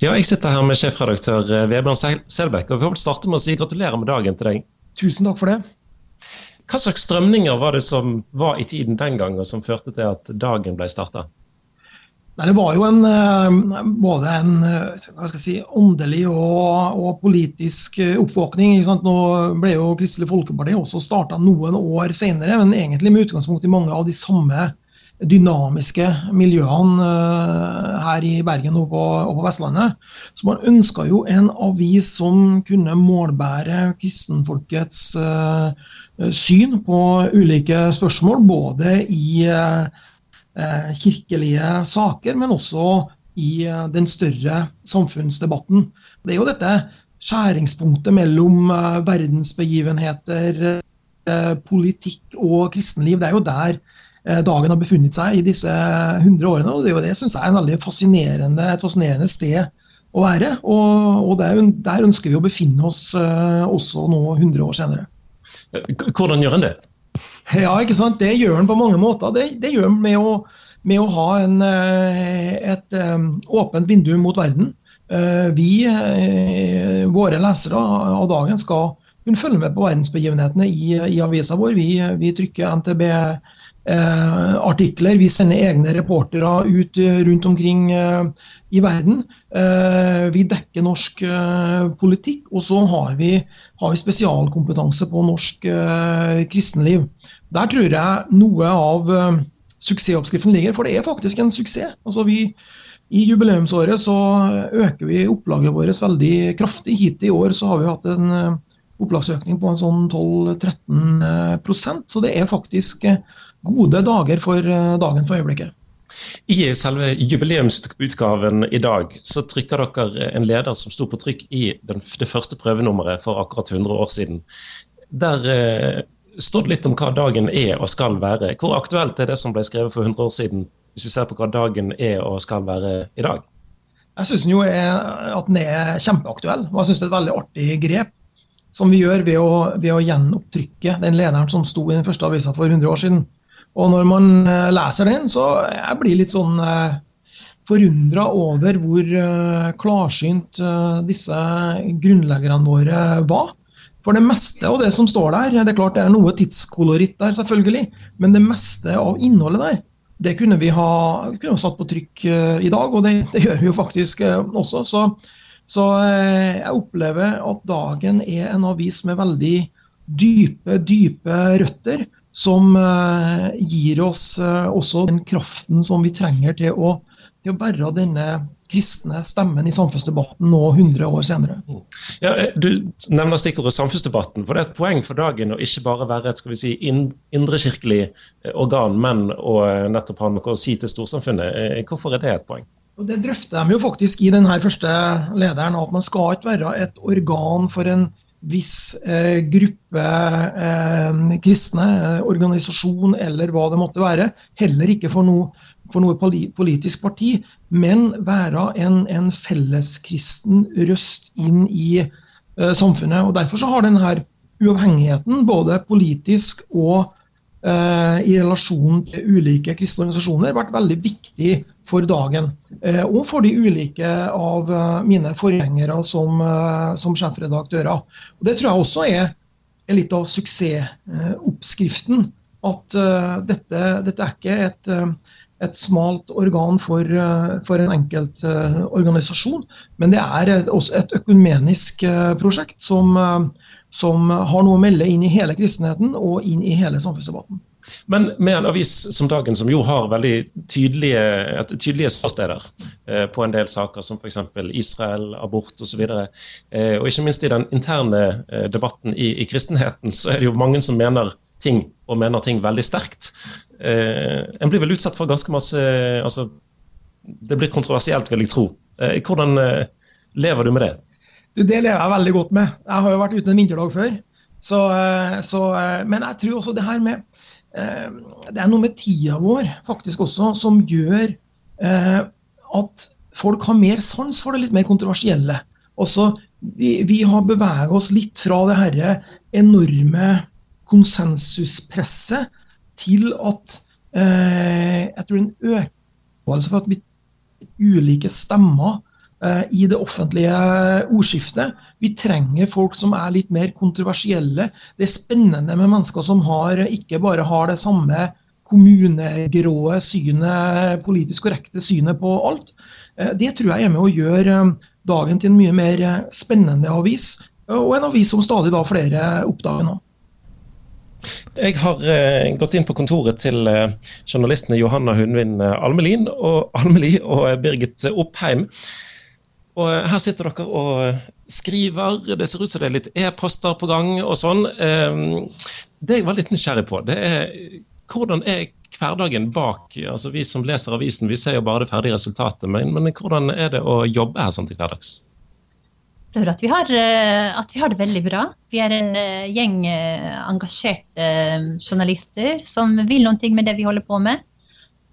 Ja, jeg sitter her med sjefredaktør eh, Vebjørn Selbekk, og vi får starte med å si gratulerer med dagen til deg. Tusen takk for det. Hva slags strømninger var det som var i tiden den gang, og som førte til at dagen ble starta? Det var jo en, eh, både en eh, si, åndelig og, og, politisk oppvåkning. Nå ble jo Kristelig Folkeparti også starta noen år senere, men egentlig med utgangspunkt i mange av de samme dynamiske miljøene eh, her i Bergen og på, og på Vestlandet. Så man ønska jo en avis som kunne målbære kristenfolkets uh, syn på ulike spørsmål, både i uh, kirkelige saker, men også i uh, den større samfunnsdebatten. Det er jo dette skjæringspunktet mellom verdensbegivenheter, politikk og kristenliv. Det er jo der dagen har befunnet seg i disse 100 årene. og Det, det syns jeg er en veldig fascinerende, et fascinerende sted å være. Og, og der, der, ønsker vi å befinne oss uh, også nå 100 år senere. Hvordan gjør en det? Ja, ikke sant? Det gjør en på mange måter. Det, det gjør en med å, med å ha en, eh, et åpent vindu mot verden. Vi, våre lesere av dagen, skal kunne følge med på verdensbegivenhetene i, i avisa vår. Vi, vi trykker NTB eh, artikler. Vi sender egne reportere ut eh, rundt omkring eh, i verden. Eh, vi dekker norsk eh, politikk, og så har vi, har vi spesialkompetanse på norsk eh, kristenliv. Der tror jeg noe av suksessoppskriften ligger, for det er faktisk en suksess. Altså vi, I jubileumsåret så øker vi opplaget vårt veldig kraftig. Hit i år så har vi hatt en opplagsøkning på en sånn 12-13% så det er faktisk gode dager for eh, dagen for øyeblikket. I selve jubileumsutgaven i dag så trykker dere en leder som sto på trykk i den, det første prøvenummeret for akkurat 100 år siden. Der eh, står det litt om hva dagen er og skal være. Hvor aktuelt er det som ble skrevet for 100 år siden, hvis vi ser på hva dagen er og skal være i dag? Jeg syns at den er kjempeaktuell. og jeg synes det er et veldig artig grep som vi gjør ved å, ved å gjenopptrykke den lederen som sto i den første avisa for 100 år siden. Og når man eh, leser den, så jeg blir litt sånn eh, forundra over hvor eh, klarsynt disse grunnleggerne våre var. For det meste av det som står der, det er klart det er noe tidskoloritt der, selvfølgelig, men det meste av innholdet der, det kunne vi ha, kunne satt på trykk i dag, og det, det gjør vi jo faktisk også. Så, så, jeg opplever at Dagen er en avis med veldig dype, dype røtter som eh, gir oss eh, også den kraften som vi trenger til å, til å bære denne kristne stemmen i samfunnsdebatten nå 100 år senere. Mm. Ja, eh, du nevner stikkordet samfunnsdebatten. for Det er et poeng for dagen å ikke bare være et skal vi si, indrekirkelig organ, men å nettopp ha noe å si til storsamfunnet. Hvorfor er det et poeng? Og Det drøfter de jo faktisk i denne første lederen, at man skal ikke være et organ for en viss eh, gruppe eh, kristne, eh, organisasjon eller hva det måtte være, heller ikke for noe, for noe politisk parti, men være en, en felleskristen røst inn i eh, samfunnet. Og Derfor så har denne uavhengigheten, både politisk og eh, i relasjon til ulike kristne organisasjoner, vært veldig viktig for dagen. Eh, og for de ulike av eh, mine forgjengere som, eh, som sjefredaktører. Og det tror jeg også er, er litt av suksessoppskriften. At dette, dette er ikke et, et smalt organ for, for en enkelt organisasjon, men det er også et økumenisk prosjekt som, som har noe å melde inn i hele kristenheten og inn i hele samfunnsdebatten. Men med en avis som Dagen, som jo har veldig tydelige, tydelige ståsteder eh, på en del saker, som f.eks. Israel, abort osv., eh, og ikke minst i den interne eh, debatten i, i, kristenheten, så er det jo mange som mener ting, og mener ting veldig sterkt. Eh, en blir vel utsatt for ganske masse altså, Det blir kontroversielt, vil jeg tro. Hvordan lever du med det? Du, det lever jeg veldig godt med. Jeg har jo vært uten en vinterdag før. Så, så, men jeg tror også det her med Eh, det er noe med tida vår faktisk også som gjør eh, at folk har mer sans for det litt mer kontroversielle. Også, vi, vi har beveget oss litt fra det herre enorme konsensuspresset til at eh, jeg tror en økelse for at vi ulike stemmer eh, i det offentlige ordskiftet. Vi trenger folk som er litt mer kontroversielle. Det er spennende med mennesker som har, ikke bare har det samme kommunegråe synet, politisk korrekte synet på alt. Eh, det tror jeg er med å gjøre dagen til en mye mer spennende avis, og en avis som stadig da flere oppdager nå. Jeg har eh, gått inn på kontoret til eh, journalistene Johanna Hundvin eh, Almelin og, Almeli og eh, Birgit Oppheim. Og eh, Her sitter dere og skriver, det ser ut som det er litt e-poster på gang og sånn. Eh, det jeg var litt nysgjerrig på, det er hvordan er hverdagen bak altså Vi som leser avisen, vi ser jo bare det ferdige resultatet, men, men hvordan er det å jobbe her sånn til hverdags? opplever at vi, har, eh, at vi har det veldig bra. Vi er en eh, gjeng eh, engasjerte journalister som vil noe med det vi holder på med.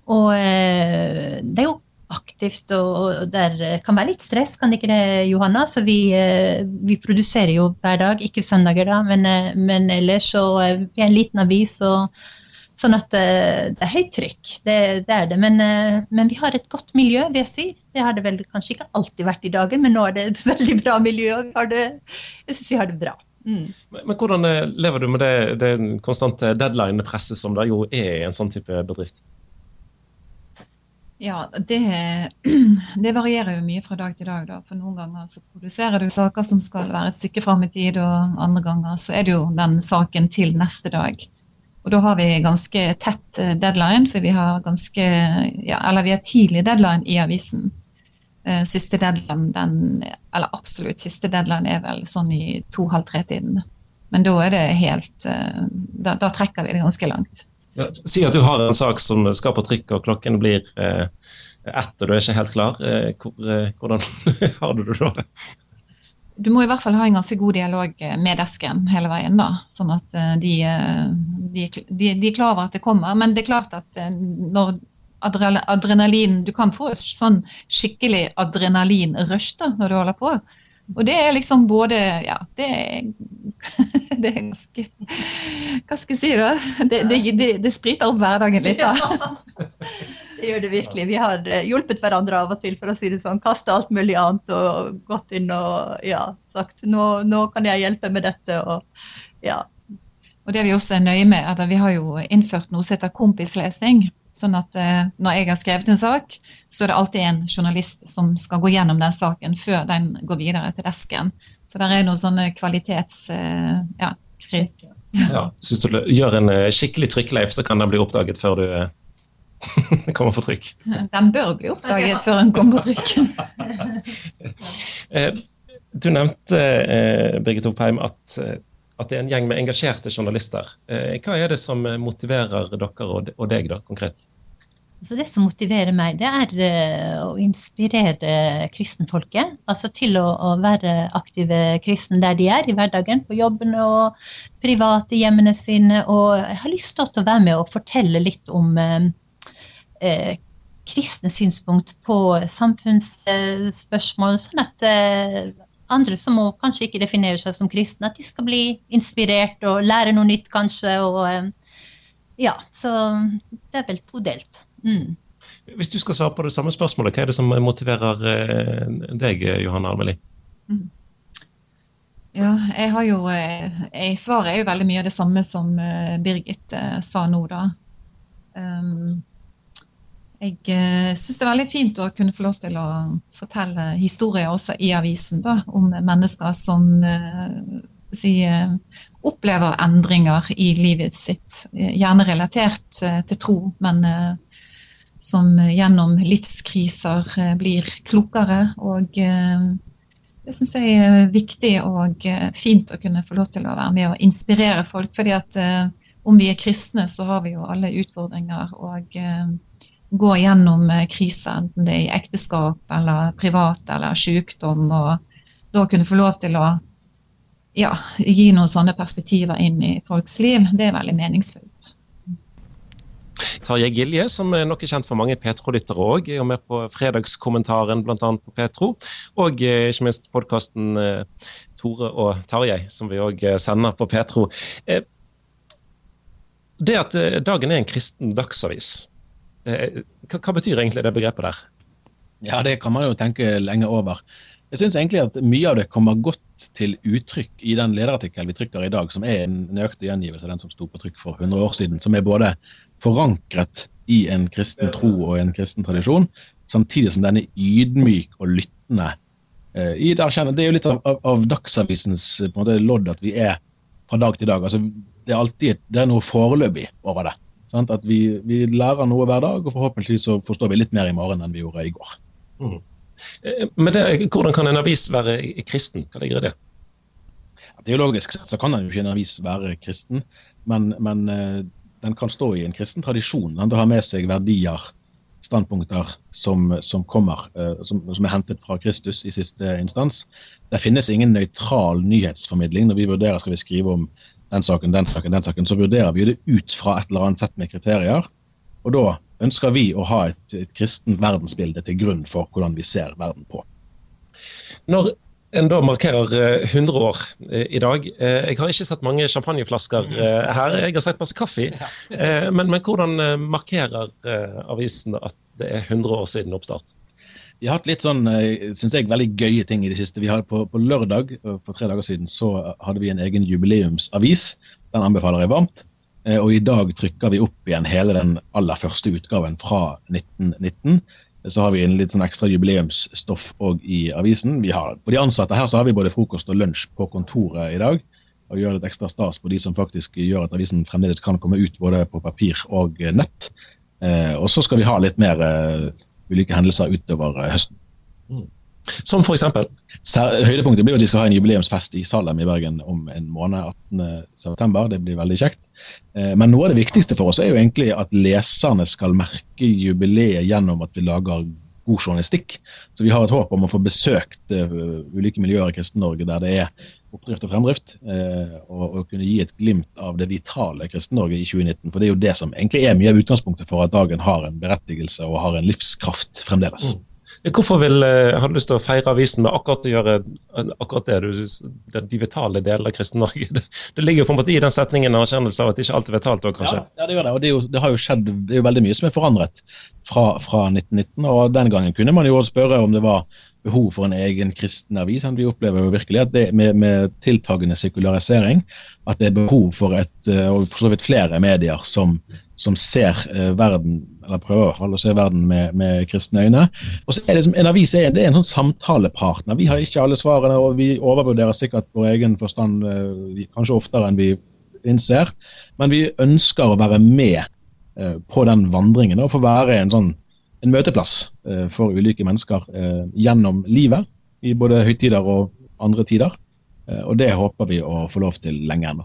Og det er jo aktivt, og det kan være litt stress, kan det ikke det, Johanna? Så vi, vi produserer jo hver dag, ikke søndager, da, men, men ellers så vi er en liten avis. og Sånn at eh, det er høyt trykk, det, det er det. Men, eh, men, vi har et godt miljø, vil jeg si. Det har det vel kanskje ikke alltid vært i dagen, men nå er det et veldig bra miljø. og Jeg syns vi har det bra. Mm. Men, men, hvordan eh, lever du med det, det konstante deadline-presset som det jo er i en sånn type bedrift? Ja, det, det, varierer jo mye fra dag til dag. Da. For noen ganger så produserer du saker som skal være et stykke fram i tid, og andre ganger så er det jo den saken til neste dag. Og da har vi ganske tett eh, deadline, for vi har ganske ja, Eller vi har tidlig deadline i avisen. Eh, siste deadline, den, eller absolutt siste deadline er vel sånn i to-halv tre-tiden. Men da er det helt eh, da, da, trekker vi det ganske langt. Ja, si at du har en sak som skal på trykk, og klokken blir eh, ett, og du er ikke helt klar. Eh, hvor, hvordan har du det da? du må i hvert fall ha en ganske god dialog eh, med desken hele veien. da, Sånn at eh, de, eh, de, de, er klar over at det kommer. Men det er klart at når adrenalin Du kan få sånn skikkelig adrenalinrush når du holder på. Og det er liksom både Ja, det er, det er ganske Hva skal jeg si, da? Det, det, det spriter opp hverdagen litt, da. Det gjør det virkelig. Vi har eh, hjulpet hverandre av og til, for å si det sånn. kaste alt mulig annet og gått inn og ja, sagt nå, nå kan jeg hjelpe med dette. Og, ja. og det vi også er nøye med, er at vi har jo innført noe som heter kompislesing. Sånn at eh, når jeg har skrevet en sak, så er det alltid en journalist som skal gå gjennom den saken før den går videre til desken. Så det er noen sånne kvalitets... Eh, ja, ja. Så hvis du gjør en eh, skikkelig trykkleif, så kan den bli oppdaget før du eh, kommer på trykk. Den bør bli oppdaget før den kommer på trykk. Eh, du nevnte, Birgit Oppheim, at, at, det er en gjeng med engasjerte journalister. Hva er det som motiverer dere og deg da, konkret? Så det som motiverer meg, det er å inspirere kristenfolket. Altså til å, å, være aktive kristne der de er i hverdagen, på jobben og private hjemmene sine. Og jeg har lyst til å være med og fortelle litt om eh, kristne synspunkt på samfunnsspørsmål, sånn at eh, andre som må, kanskje ikke definerer seg som kristne, at de skal bli inspirert og lære noe nytt, kanskje. og eh, ja, Så det er vel todelt. Mm. Hvis du skal svare på det samme spørsmålet, hva er det som motiverer eh, deg, Johanne Almeli? Mm. Ja, jeg har jo eh, jeg, Svaret er jo veldig mye av det samme som Birgit sa nå, da. Um, jeg uh, syns det er veldig fint å kunne få lov til å fortelle historier også i avisen da, om mennesker som uh, si, uh, opplever endringer i livet sitt. Gjerne relatert til tro, men som gjennom livskriser blir klokere. Og det syns jeg er viktig og fint å kunne få lov til å være med og inspirere folk. fordi at om vi er kristne, så har vi jo alle utfordringer. og gå gjennom eh, kriser, enten det er i ekteskap eller privat eller sykdom, og da kunne få lov til å ja, gi noen sånne perspektiver inn i folks liv, det er veldig meningsfullt. Tarjei Gilje, som er nok kjent for mange Petro-lyttere òg, er med på fredagskommentaren bl.a. på Petro. Og eh, ikke minst podkasten eh, Tore og Tarjei, som vi òg sender på Petro. Det at dagen er en kristen dagsavis, hva, hva, betyr egentlig det begrepet der? Ja, det kan man jo tenke lenge over. Jeg syns egentlig at mye av det kommer godt til uttrykk i den lederartikkelen vi trykker i dag, som er en nøyaktig gjengivelse av den som sto på trykk for 100 år siden. Som er både forankret i en kristen tro og en kristen tradisjon, samtidig som den er ydmyk og lyttende. Eh, det er jo litt av, av, av Dagsavisens måte, lodd at vi er fra dag til dag. Altså, det er alltid det er noe foreløpig over det. Sant? At vi, vi, lærer noe hver dag, og forhåpentligvis så forstår vi litt mer i morgen enn vi gjorde i går. Mm. Eh, men det, Hvordan kan en avis være kristen? Hva ligger i det? Teologisk sett så kan den jo ikke en avis være kristen, men, men uh, den kan stå i en kristen tradisjon. Den har med seg verdier, standpunkter som, som kommer, uh, som, som, er hentet fra Kristus i siste instans. Det finnes ingen nøytral nyhetsformidling når vi vurderer skal vi skrive om den saken, den saken, den saken. Så vurderer vi det ut fra et eller annet sett med kriterier. Og da ønsker vi å ha et, et kristen verdensbilde til grunn for hvordan vi ser verden på. Når en da markerer 100 eh, år eh, i dag. Eh, jeg har ikke sett mange champagneflasker her, jeg har sett masse kaffe. Men, men hvordan markerer avisen at det er 100 år siden oppstart? Vi har hatt litt sånn, synes jeg, veldig gøye ting i det siste. Vi har på, på, lørdag for tre dager siden så hadde vi en egen jubileumsavis. Den anbefaler jeg varmt. Eh, og i dag trykker vi opp igjen hele den aller første utgaven fra 1919. Så har vi en litt sånn ekstra jubileumsstoff òg i avisen. Har, for de ansatte her så har vi både frokost og lunsj på kontoret i dag. Og gjør litt ekstra stas på de som faktisk gjør at avisen fremdeles kan komme ut både på papir og nett. Eh, og så skal vi ha litt mer ulike hendelser utover uh, høsten. Mm. Som f.eks.? Høydepunktet blir at vi skal ha en jubileumsfest i Salem i Bergen om en måned, 18.9. Det blir veldig kjekt. Eh, men noe av det viktigste for oss er jo egentlig at leserne skal merke jubileet gjennom at vi lager god journalistikk. Så vi har et håp om å få besøkt ulike miljøer i Kristen-Norge der det er oppdrift og fremdrift, uh, og, og, kunne gi et glimt av det vitale Kristen-Norge i 2019. For det er jo det som egentlig er mye av utgangspunktet for at dagen har en berettigelse og har en livskraft fremdeles. Mm. Hvorfor vil, eh, har du lyst til å feire avisen med akkurat å gjøre akkurat det, du, de vitale delene av Kristen-Norge? Det, det, ligger jo på en måte i den setningen en erkjennelse av at ikke alt er vitalt òg, kanskje? Ja, ja, det gjør det. Og det, jo, det, har jo skjedd det er jo veldig mye som er forandret fra, fra 1919. Og den gangen kunne man jo også spørre om det var behov for en egen kristen avis. Vi opplever jo virkelig at det med, med tiltagende sekularisering at det er behov for et, eh, og for så vidt flere medier som, som ser eh, verden eller prøver å se verden med, med kristne øyne. Og så er det, En avis er, det er en sånn samtalepartner. Vi har ikke alle svarene, og vi overvurderer sikkert vår egen forstand eh, kanskje oftere enn vi innser. Men vi ønsker å være med på den vandringen og få være en, sånn, en møteplass eh, for ulike mennesker gjennom livet. I både høytider og andre tider. Og det håper vi å få lov til lenge ennå.